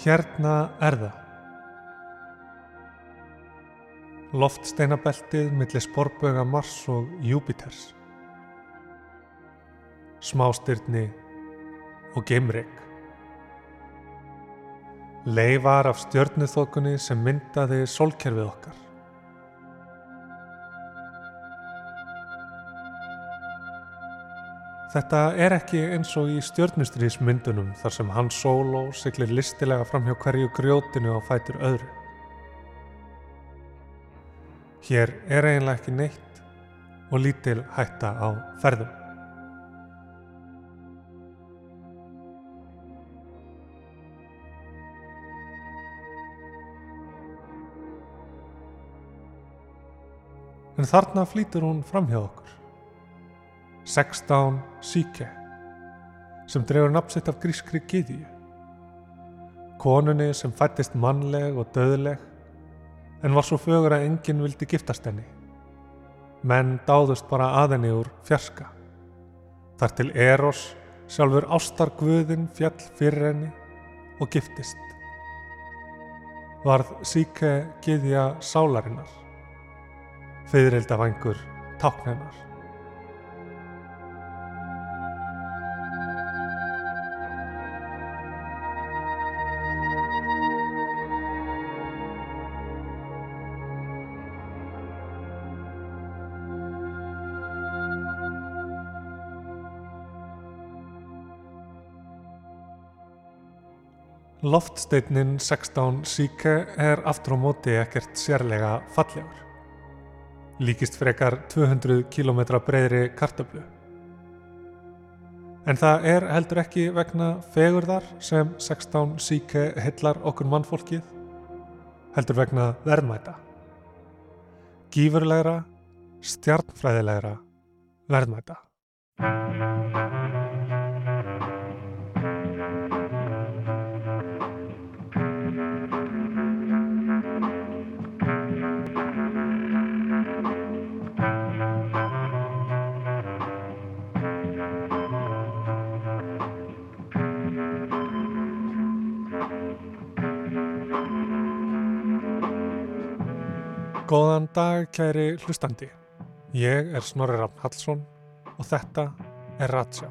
Hérna er það. Loftsteinabeltið millir sporböga Mars og Júpiters. Smástyrni og geimrik. Leifar af stjörnuþokunni sem myndaði sólkerfið okkar. Þetta er ekki eins og í stjörnustriðismyndunum þar sem hann solo siglir listilega fram hjá hverju grjótinu á fætur öðru. Hér er eiginlega ekki neitt og lítil hætta á ferðum. En þarna flýtur hún fram hjá okkur. 16 Psyche sem drefur nafnsitt af grískri gyðju. Konunni sem fættist mannleg og döðleg en var svo fögur að enginn vildi giftast henni. Menn dáðust bara að henni úr fjarska. Þar til Eros sjálfur ástar guðin fjall fyrir henni og giftist. Varð Psyche gyðja sálarinnar. Fyririldavangur tákn Loftsteinin 16 Psyche er aftur á móti ekkert sérlega fallegur. Líkist frekar 200 km breyðri kartablu. En það er heldur ekki vegna fegurðar sem 16 Psyche hillar okkur mannfólkið, heldur vegna verðmæta. Gífurlegra, stjarnfræðilegra verðmæta. Góðan dag, kæri hlustandi. Ég er Snorri Rafn Hallsson og þetta er Ratsjá.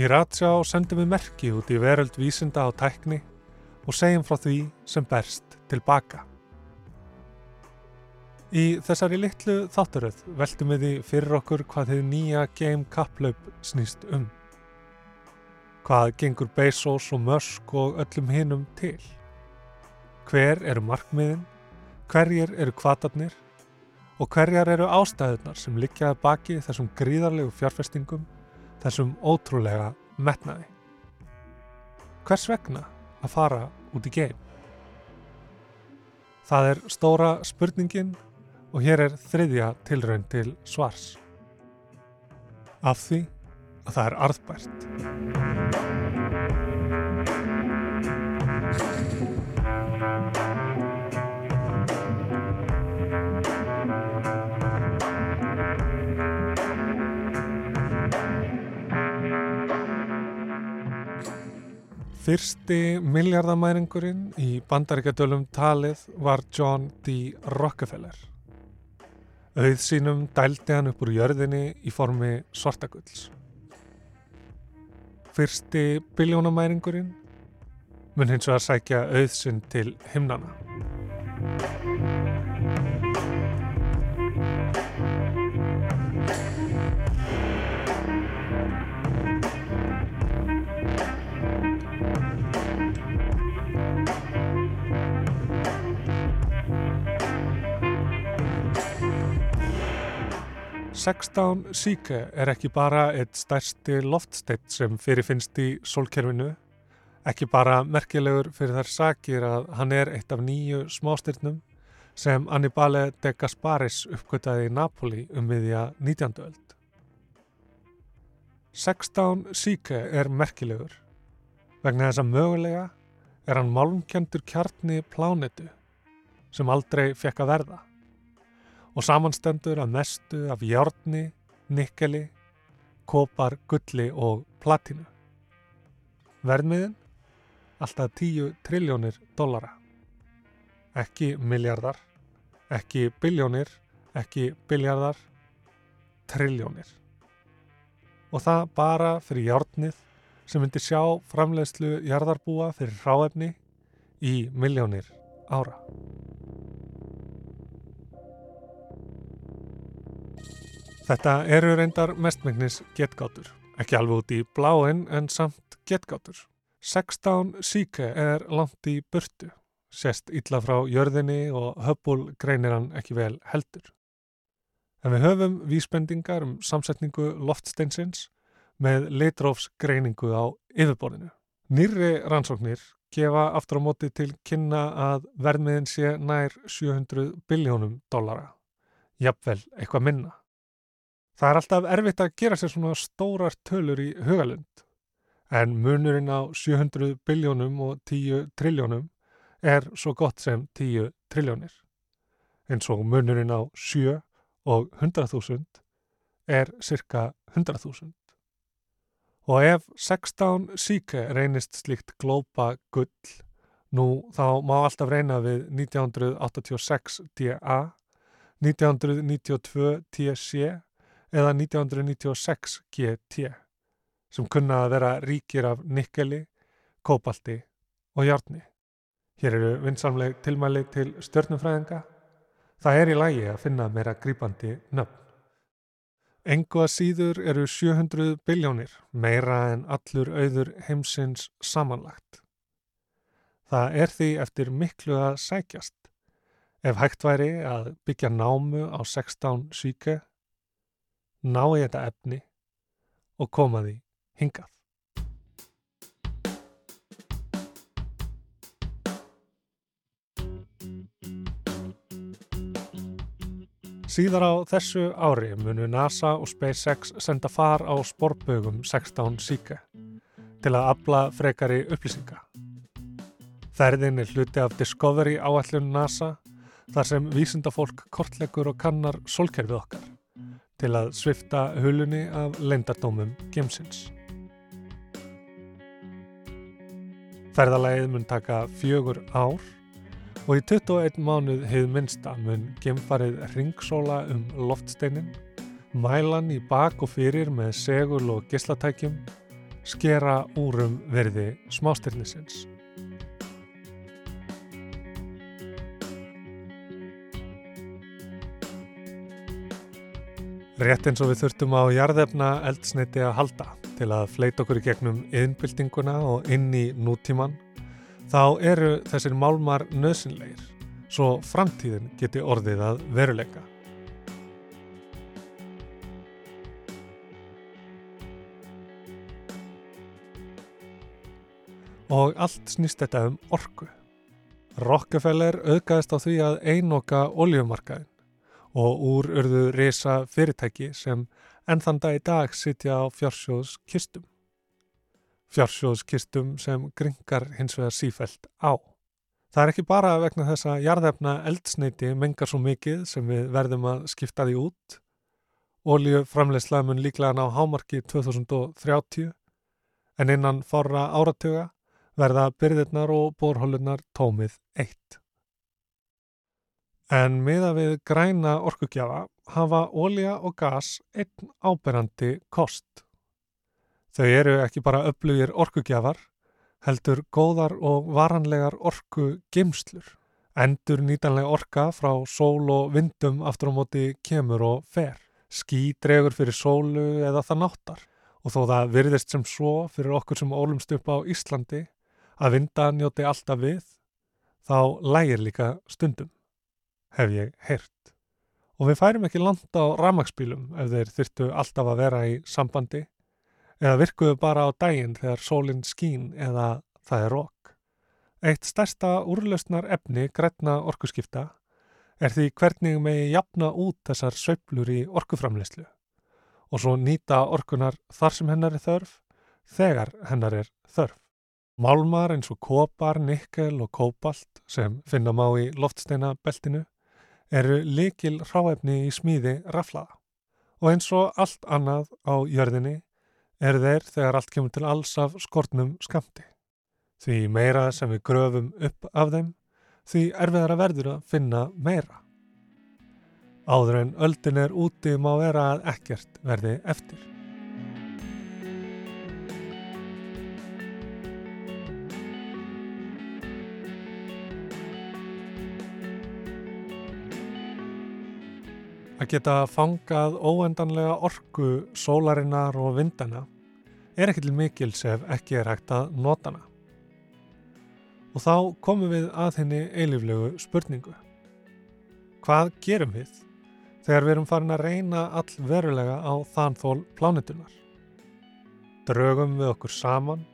Í Ratsjá sendum við merki út í veröld vísinda á tækni og segjum frá því sem berst tilbaka. Í þessari litlu þátturöð veltum við því fyrir okkur hvað þið nýja game kapplaup snýst um. Hvað gengur Bezos og Musk og öllum hinum til? Hver eru markmiðin, hverjir eru kvatarnir og hverjar eru ástæðunar sem liggjaði baki þessum gríðarlegu fjárfestingum, þessum ótrúlega metnaði. Hvers vegna að fara út í geim? Það er stóra spurningin og hér er þriðja tilraun til svars. Af því að það er arðbært. Fyrsti miljardamæringurinn í bandaríkjadölum talið var John D. Rockefeller. Auð sínum dældi hann upp úr jörðinni í formi svartagulls. Fyrsti biljónamæringurinn mun hins vegar sækja auð sinn til himnana. Sextán Psyche er ekki bara eitt stærsti loftsteitt sem fyrirfinnst í sólkerfinu, ekki bara merkilegur fyrir þær sakir að hann er eitt af nýju smástyrnum sem Annibale de Gasparis uppgötaði í Napoli um viðja 19. öld. Sextán Psyche er merkilegur vegna þess að mögulega er hann málumkjöndur kjarni plánetu sem aldrei fekk að verða og samanstendur að mestu af járni, nikkeli, kopar, gulli og platinu. Verðmiðin? Alltaf 10 triljónir dollara. Ekki miljardar, ekki biljónir, ekki biljardar, triljónir. Og það bara fyrir járnið sem myndi sjá framleiðslu jarðarbúa fyrir ráefni í miljónir ára. Þetta eru reyndar mestmengnis getgátur, ekki alveg út í bláinn en samt getgátur. 16 síke er langt í burtu, sést illa frá jörðinni og höfbúl greinir hann ekki vel heldur. En við höfum vísbendingar um samsetningu loftsteinsins með litrófsgreiningu á yfirborðinu. Nýri rannsóknir gefa aftur á móti til kynna að verðmiðin sé nær 700 biljónum dollara, jafnvel eitthvað minna. Það er alltaf erfitt að gera sér svona stórar tölur í hugalund en munurinn á 700 biljónum og 10 triljónum er svo gott sem 10 triljónir. En svo munurinn á 7 og 100.000 er cirka 100.000. Og ef 16 síke reynist slíkt glópa gull, nú þá má alltaf reyna við 1986 DA, 1992 TC eða 1996 GT sem kunna að vera ríkir af nikkeli, kópalti og hjárni. Hér eru vinsamleg tilmæli til stjörnumfræðinga. Það er í lægi að finna meira grípandi nöfn. Engu að síður eru 700 biljónir, meira en allur auður heimsins samanlagt. Það er því eftir miklu að sækjast. Ef hægt væri að byggja námu á 16 síke ná í þetta efni og koma því hingað. Síðar á þessu ári munu NASA og SpaceX senda far á sporbögum 16 síka til að afla frekari upplýsinga. Þærðin er hluti af Discovery áallun NASA þar sem vísindafólk kortlegur og kannar solkerfið okkar til að svifta hulunni af leindardómum gemsins. Ferðalægið mun taka fjögur ár og í 21 mánuð hefð minnsta mun gemfarið ringsóla um loftsteinin, mælan í bak og fyrir með segul og gislatækjum, skera úrum verði smástyrnisins. Rétt eins og við þurftum á jarðefna eldsneiti að halda til að fleita okkur í gegnum yðnbyltinguna og inn í nútíman, þá eru þessir málmar nöðsynleir, svo framtíðin geti orðið að veruleika. Og allt snýst þetta um orku. Rockefeller auðgæðist á því að einoka oljumarkaðin og úr urðu reysa fyrirtæki sem ennþann dag í dag sitja á fjársjóðskistum. Fjársjóðskistum sem gringar hins vegar sífælt á. Það er ekki bara vegna þess að jarðefna eldsneiti mengar svo mikið sem við verðum að skipta því út. Ólíu framlegslega mun líklega ná hámarki 2030 en innan forra áratuga verða byrðirnar og borhólunar tómið eitt. En miða við græna orkugjafa hafa ólja og gas einn áberandi kost. Þau eru ekki bara öflugir orkugjafar, heldur góðar og varanlegar orku gemslur. Endur nýtanlega orka frá sól og vindum aftur á móti kemur og fer. Ský dregur fyrir sólu eða það náttar og þó það virðist sem svo fyrir okkur sem ólumst upp á Íslandi að vinda njóti alltaf við, þá lægir líka stundum hef ég heyrt. Og við færum ekki landa á ramagsbílum ef þeir þyrtu alltaf að vera í sambandi eða virkuðu bara á daginn þegar sólinn skín eða það er rók. Eitt stærsta úrlausnar efni grætna orkuskipta er því hvernig megi jafna út þessar söiblur í orkuframleyslu og svo nýta orkunar þar sem hennar er þörf þegar hennar er þörf. Málmar eins og kopar, nikkel og kópalt sem finna má í loftsteina beltinu eru likil ráefni í smíði raflaða og eins og allt annað á jörðinni er þeir þegar allt kemur til alls af skortnum skamti. Því meira sem við gröfum upp af þeim, því erfiðara verður að finna meira. Áður en öldin er úti má vera að ekkert verði eftir. Að geta fangað óendanlega orku sólarinnar og vindana er ekki til mikils ef ekki er hægt að nota hana. Og þá komum við að henni eiliflegu spurningu. Hvað gerum við þegar við erum farin að reyna all verulega á þanþól plánetunar? Drögum við okkur saman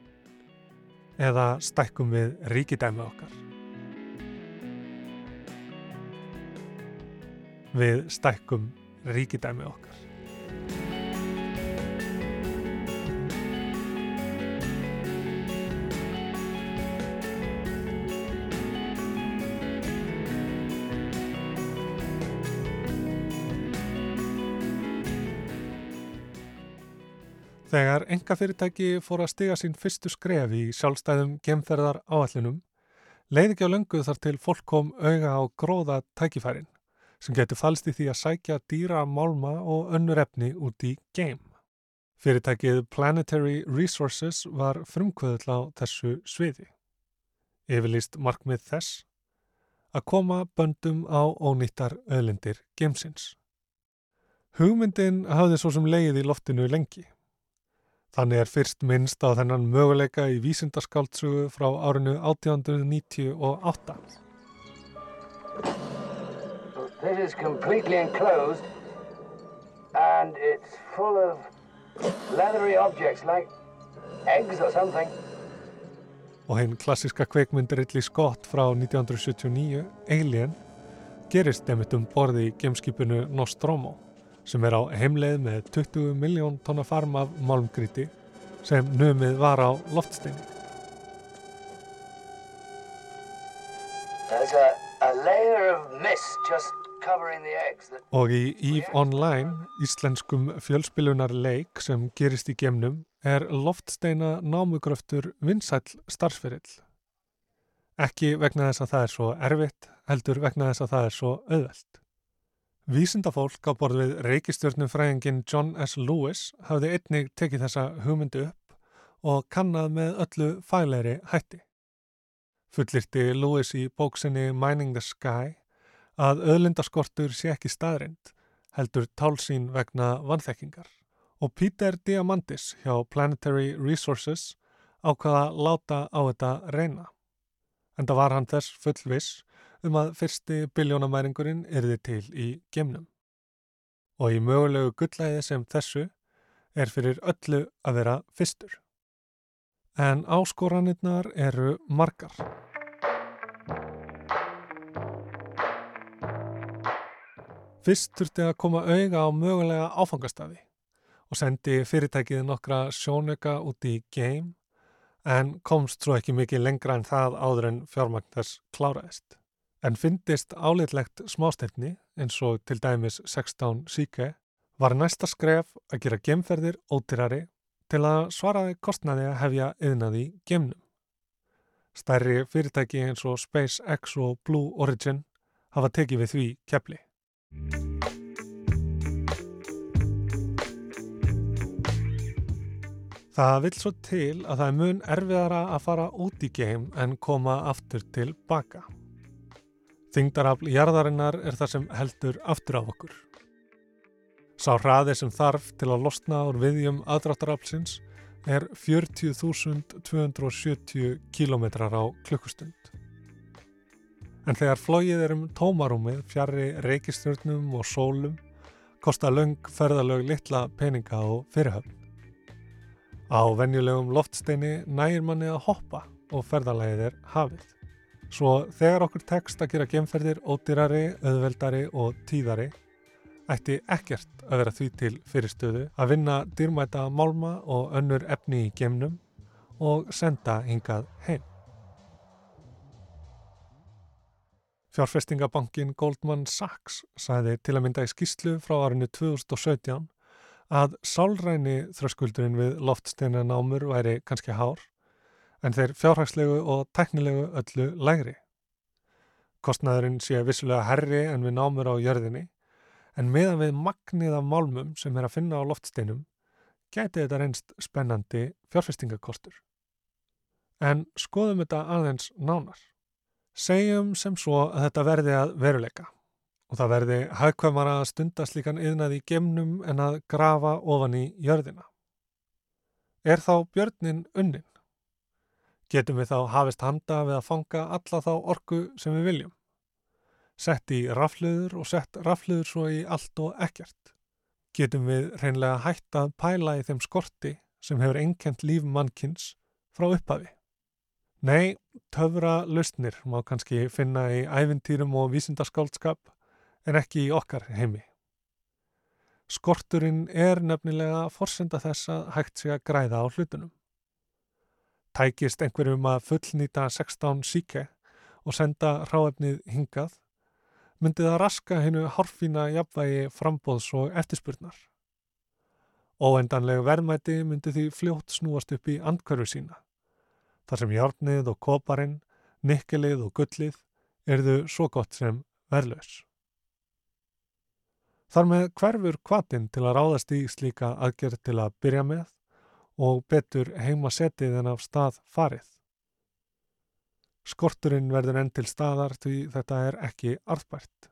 eða stækkum við ríkidæmi okkar? Við stækkum ríkidæmi okkar. Þegar enga fyrirtæki fór að stiga sín fyrstu skref í sjálfstæðum gemferðar áallunum, leiði ekki á löngu þar til fólk kom auga á gróða tækifærin sem getur falst í því að sækja dýra málma og önnur efni út í game. Fyrirtækið Planetary Resources var frumkvöðl á þessu sviði. Yfirlýst markmið þess að koma böndum á ónýttar öðlindir gemsins. Hugmyndin hafði svo sem leið í loftinu lengi. Þannig er fyrst minnst á þennan möguleika í vísindaskáltsugu frá árinu 1898. Is completely enclosed and it's full of leathery objects like eggs or something. Og hinn klassiska kveikmynd Ridley Scott frá 1979, Alien, gerist nefnitt um borði í gemskipinu Nostromo sem er á heimleið með 20 miljón tonna farm af málmgríti sem numið var á loftsteini. There's a, a layer of mist just Og í EVE Online, íslenskum fjölspillunar leik sem gerist í gemnum, er loftsteina námugröftur vinsæl starfsferill. Ekki vegna þess að það er svo erfitt, heldur vegna þess að það er svo auðvelt. Vísindafólk á borð við reykistjörnum fræðingin John S. Lewis hafði einnig tekið þessa hugmyndu upp og kannad með öllu fæleiri hætti. Fullirti Lewis í bóksinni Mining the Sky að öðlindaskortur sé ekki staðrind, heldur tálsín vegna vanþekkingar. Og Peter Diamandis hjá Planetary Resources ákvaða láta á þetta reyna. En það var hann þess fullviss um að fyrsti biljónamæringurinn erði til í gemnum. Og í mögulegu gullæði sem þessu er fyrir öllu að vera fyrstur. En áskoranirnar eru margar. Fyrst þurfti að koma auga á mögulega áfangastafi og sendi fyrirtækið nokkra sjónöka út í game en komst svo ekki mikið lengra en það áður en fjármagn þess kláraðist. En fyndist áleitlegt smástefni eins og til dæmis 16 síke var næsta skref að gera gemferðir ódyrari til að svaraði kostnaði að hefja yðnaði gemnum. Stærri fyrirtæki eins og SpaceX og Blue Origin hafa tekið við því kepli. Það vil svo til að það er mun erfiðara að fara út í geim en koma aftur til baka. Þingdarafl jarðarinnar er það sem heldur aftur af okkur. Sá hraði sem þarf til að losna úr viðjum aðdráttaraflsins er 40.270 km á klukkustund. En þegar flóið er um tómarúmið fjari reykistjörnum og sólum kostar löng ferðalög litla peninga og fyrirhöfn. Á venjulegum loftsteini nægir manni að hoppa og ferðalagið er hafið. Svo þegar okkur tekst að gera gemferðir ódýrari, auðveldari og tíðari ætti ekkert að vera því til fyrirstöðu að vinna dýrmæta málma og önnur efni í gemnum og senda hingað heim. Fjárfestingabankin Goldman Sachs sæði til að mynda í skýslu frá árinu 2017 að sálræni þröskuldurinn við loftsteina námur væri kannski hár, en þeir fjárhagslegu og teknilegu öllu lægri. Kostnaðurinn sé vissulega herri en við námur á jörðinni, en meðan við magnið af málmum sem er að finna á loftsteinum, gæti þetta reynst spennandi fjárfestingakostur. En skoðum þetta aðeins nánar. Segjum sem svo að þetta verði að veruleika og það verði hagkvæmara að stunda slíkan yðnað í gemnum en að grafa ofan í jörðina. Er þá björnin unnin? Getum við þá hafist handa við að fanga alla þá orku sem við viljum? Sett í rafluður og sett rafluður svo í allt og ekkert. Getum við reynlega hægt að pæla í þeim skorti sem hefur einkent líf mannkins frá upphafi? Nei, töfra lausnir má kannski finna í ævintýrum og vísindaskálskap en ekki í okkar heimi. Skorturinn er nefnilega forsenda þess að hægt sig að græða á hlutunum. Tækist einhverjum að fullnýta 16 síke og senda ráefnið hingað, myndi það raska hennu horfína jafnvægi frambóðs og eftirspurnar. Óendanlegu verðmæti myndi því fljótt snúast upp í andkörfu sína. Þar sem hjárnið og koparinn, nikkelið og gullið erðu svo gott sem verðlaus. Þar með hverfur kvatinn til að ráðast í slíka aðgerð til að byrja með og betur heima setið en af stað farið. Skorturinn verður enn til staðar því þetta er ekki arðbært.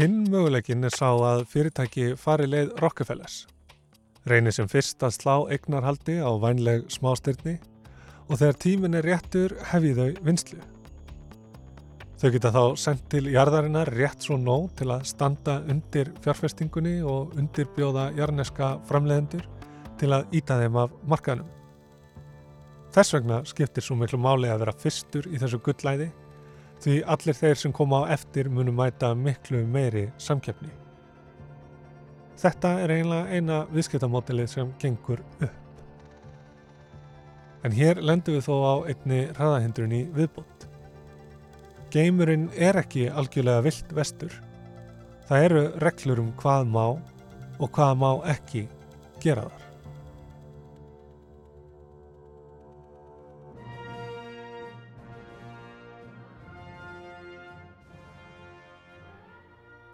Hinn möguleikin er sá að fyrirtæki fari leið Rockefellers. Reynir sem fyrst að slá eignarhaldi á vænleg smástyrni og þegar tímin er réttur hefji þau vinslu. Þau geta þá sendt til jarðarinnar rétt svo nóg til að standa undir fjárfestingunni og undirbjóða jarneska framleiðendur til að íta þeim af markaðnum. Þess vegna skiptir svo miklu máli að vera fyrstur í þessu gullæði því allir þeir sem koma á eftir munum mæta miklu meiri samkjöfni. Þetta er eiginlega eina viðskiptamótilið sem gengur upp. En hér lendum við þó á einni hraðahindrun í viðbútt. Geimurinn er ekki algjörlega vilt vestur. Það eru reglur um hvað má og hvað má ekki gera þar.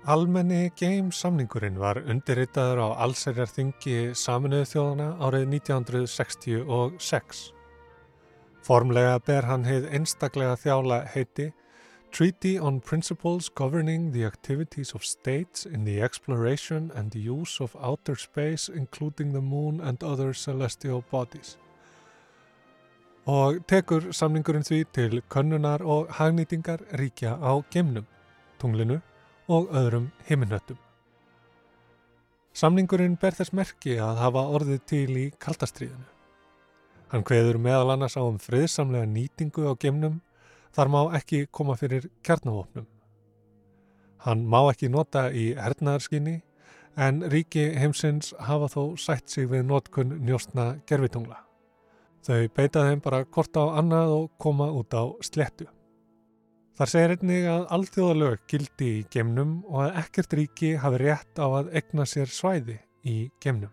Almenni geimsamningurinn var undirritaður á allserjarþingi saminuðu þjóðana árið 1966. Formlega ber hann heið einstaklega þjála heiti Treaty on Principles Governing the Activities of States in the Exploration and the Use of Outer Space including the Moon and Other Celestial Bodies og tekur samningurinn því til könnunar og hagnýtingar ríkja á geimnum, tunglinu og öðrum himinnöttum. Samningurinn ber þess merki að hafa orðið til í kaldastriðinu. Hann hveður meðal annars á um friðsamlega nýtingu á gemnum, þar má ekki koma fyrir kjarnavopnum. Hann má ekki nota í hernaðarskinni, en ríki heimsins hafa þó sætt sig við notkun njóstna gerfitungla. Þau beita þeim bara kort á annað og koma út á slettu. Þar segir einnig að alþjóðalög gildi í gemnum og að ekkert ríki hafi rétt á að egna sér svæði í gemnum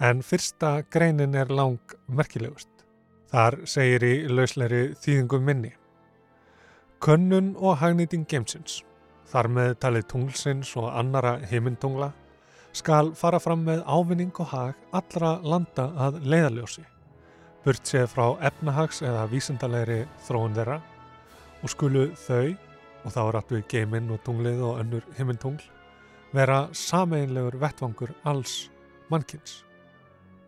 en fyrsta greinin er lang merkilegust. Þar segir í lausleiri þýðingum minni. Könnun og hagnýting gemsins, þar með talið tunglsins og annara heimintungla, skal fara fram með ávinning og hag allra landa að leiðaljósi, burt séð frá efnahags eða vísendalegri þróun þeirra og skulu þau, og þá er allt við geiminn og tunglið og önnur heimintungl, vera sameinlegur vettvangur alls mannkins.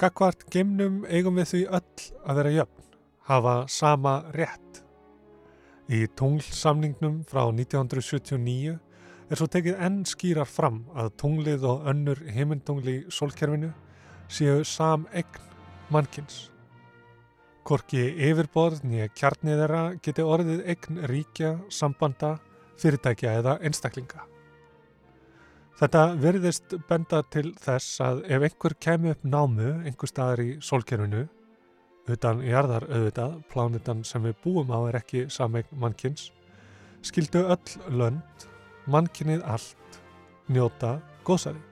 Gagvart geimnum eigum við því öll að vera jöfn, hafa sama rétt. Í tunglsamningnum frá 1979 er svo tekið enn skýrar fram að tunglið og önnur heimindungli í solkerfinu séu sam egn mannkins. Korki yfirborð nýja kjarnið þeirra geti orðið egn ríkja, sambanda, fyrirtækja eða einstaklinga. Þetta verðist benda til þess að ef einhver kemur upp námu einhver staðar í sólkerfinu utan jarðar auðvitað, plánitan sem við búum á er ekki sameign mannkins, skildu öll lönd, mannkinnið allt, njóta góðsæði.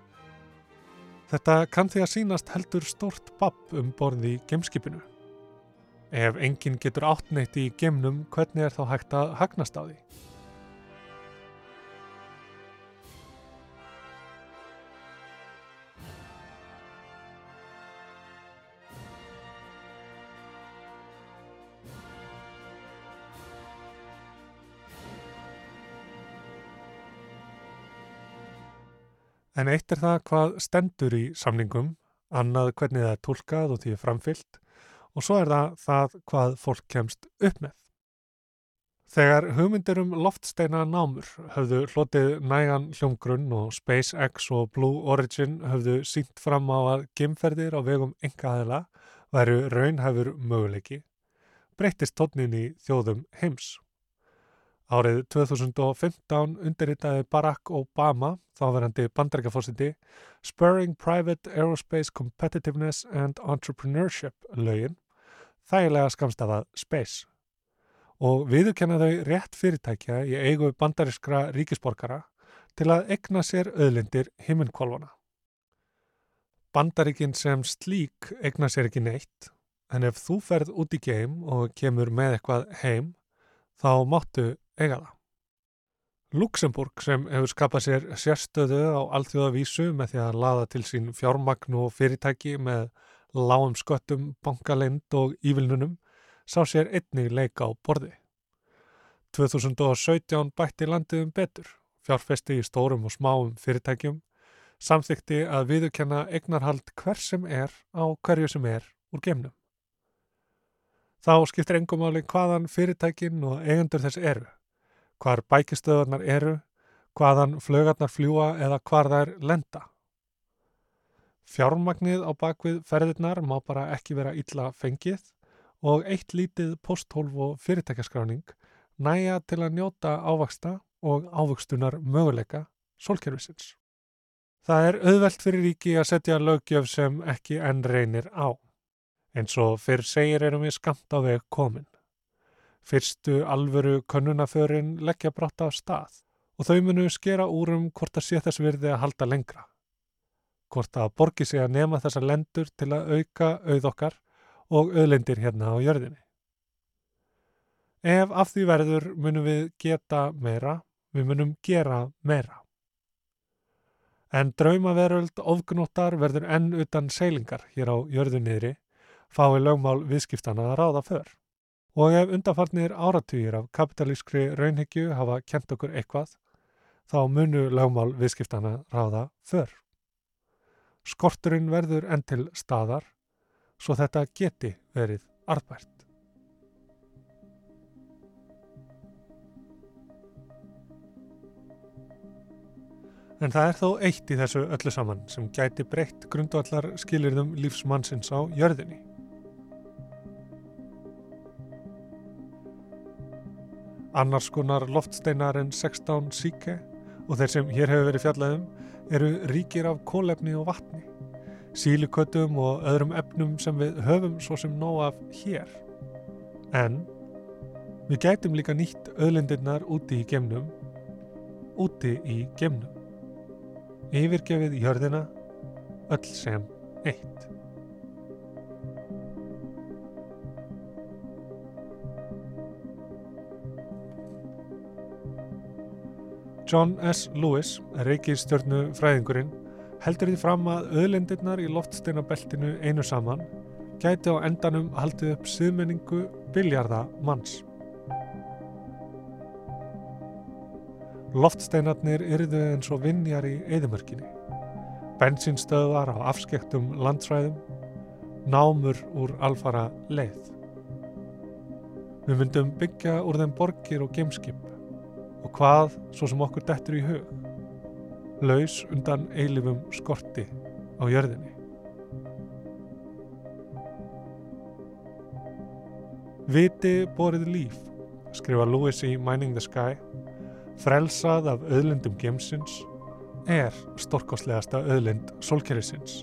Þetta kann því að sínast heldur stort babb um borði í gemskipinu. Ef enginn getur áttneitt í gemnum, hvernig er þá hægt að hagnast á því? En eitt er það hvað stendur í samningum, annað hvernig það er tólkað og því framfyllt og svo er það það hvað fólk kemst upp með. Þegar hugmyndir um loftsteina námur höfðu hlotið nægan hljómgrunn og SpaceX og Blue Origin höfðu sínt fram á að gemferðir á vegum engaðila væru raunhæfur möguleiki, breytist tónin í þjóðum heims. Árið 2015 undirritaði Barack Obama, þáverandi bandarækjafósiti, Spurring Private Aerospace Competitiveness and Entrepreneurship lögin, þægilega skamstafað SPACE og viðurkenna þau rétt fyrirtækja í eigu bandarískra ríkisborgara til að egna sér öðlindir himminkvolvana. Bandaríkin sem slík egna sér ekki neitt, en ef þú ferð út í geim og kemur með eitthvað heim, þá máttu eiga það. Luxemburg sem hefur skapað sér sérstöðu á alþjóðavísu með því að laða til sín fjármagn og fyrirtæki með lágum sköttum, bankalind og ívilnunum sá sér einnig leika á borði. 2017 bætti landið um betur, fjárfesti í stórum og smáum fyrirtækjum, samþykti að viðurkenna eignarhald hver sem er á hverju sem er úr gemnum. Þá skiptir engum áli hvaðan fyrirtækin og eigendur þess eru hvar bækistöðarnar eru, hvaðan flögarnar fljúa eða hvar þær lenda. Fjármagnið á bakvið ferðirnar má bara ekki vera illa fengið og eitt lítið posthólf og fyrirtækjaskráning næja til að njóta ávaksta og ávöxtunar möguleika sólkerfisins. Það er auðvelt fyrir ríki að setja lögjöf sem ekki enn reynir á. En svo fyrr segir erum við skamt á veg komin. Fyrstu alvöru könnunaförin leggja brátt af stað og þau munu skera úrum hvort að sé þess virði að halda lengra. Hvort að borgi sig að nema þessa lendur til að auka auðokkar og auðlendir hérna á jörðinni. Ef af því verður munum við geta meira, við munum gera meira. En draumaveröld ofgnóttar verður enn utan seilingar hér á jörðunniðri, fái lögmál viðskiptana að ráða för. Og ef undanfarnir áratugir af kapitalískri raunhyggju hafa kent okkur eitthvað, þá munu lagmál viðskiptana ráða för. Skorturinn verður enn til staðar, svo þetta geti verið arðbært. En það er þó eitt í þessu öllu saman sem gæti breytt grundvallar skilirðum lífsmannsins á jörðinni. Annars konar loftsteinar en 16 síke og þeir sem hér hefur verið fjallaðum eru ríkir af kólefni og vatni, sílikötum og öðrum efnum sem við höfum svo sem nóg af hér. En við gætum líka nýtt öðlindirnar úti í gemnum, úti í gemnum. Yfirgefið jörðina öll sem eitt. John S. Lewis, reykistjörnu fræðingurinn, heldur því fram að öðlendirnar í loftsteinabeltinu einu saman gæti á endanum haldið upp siðmenningu biljarða manns. Loftsteinarnir yrðu eins og vinjar í eðimörkinni, bensinstöðvar á afskektum landsræðum, námur úr alfara leið. Við myndum byggja úr þeim borgir og gameskip og hvað svo sem okkur dettur í hug, laus undan eilifum skorti á jörðinni. Viti borið líf, skrifa Lewis í Mining the Sky, frelsað af öðlendum gemsins, er storkoslegasta öðlend solkerrisins.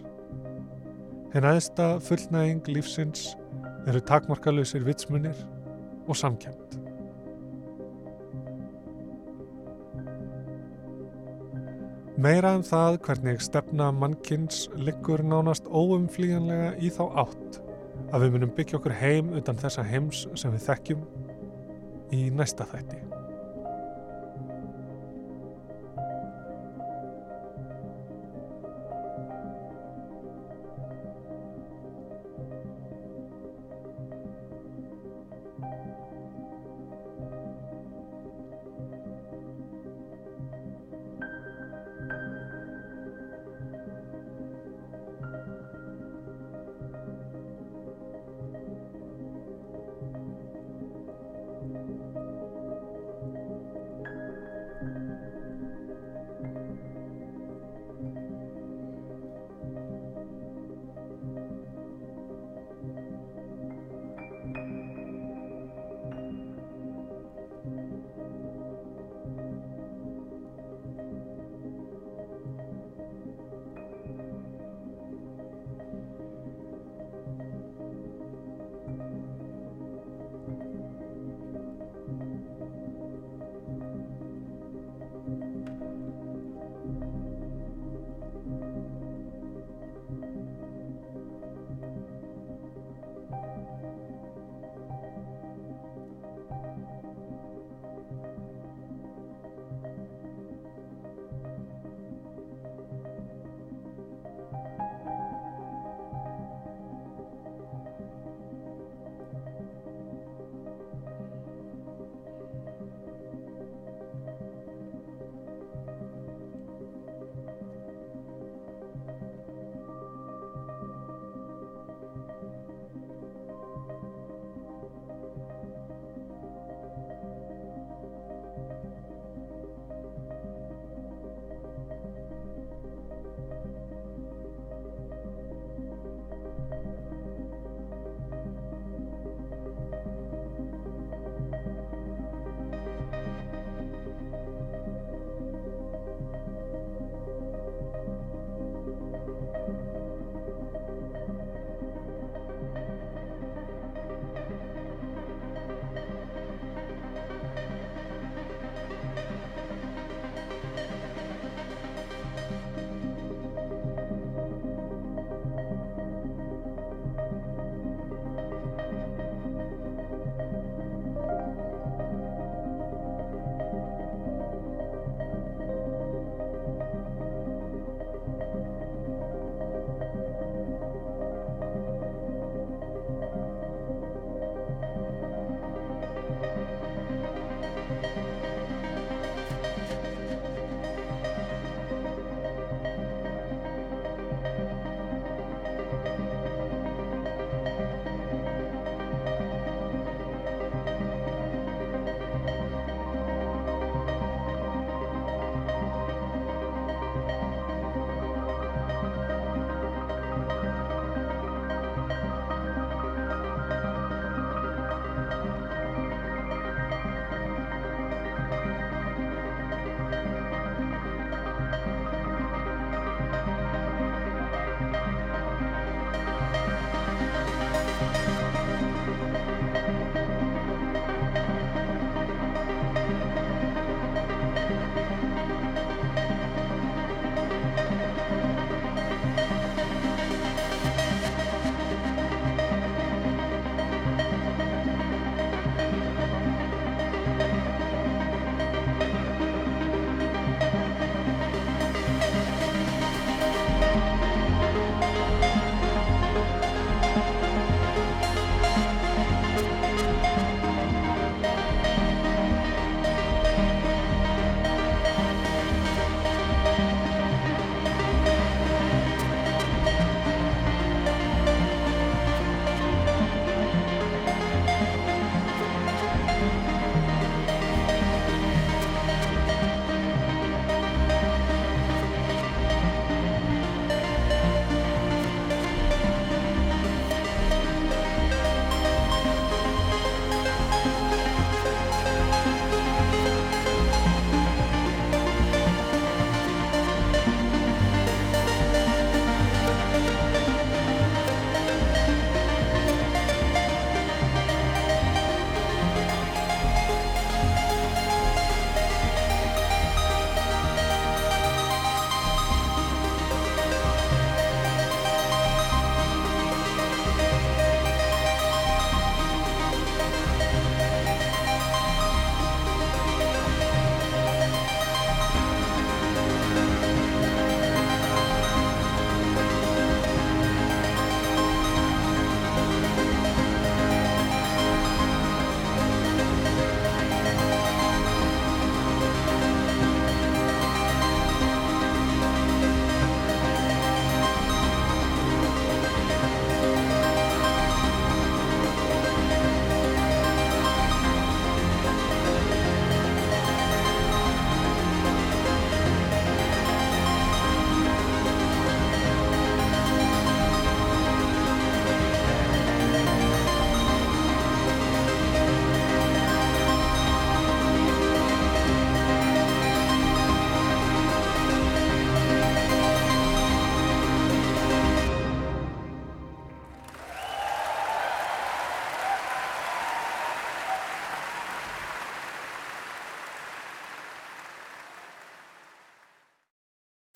Henn aðsta fullnæging lífsins eru takmarkalösir vitsmunir og samkjönd. Meira um það hvernig stefna mannkins liggur nánast óumflýjanlega í þá átt að við munum byggja okkur heim utan þessa heims sem við þekkjum í næsta þætti.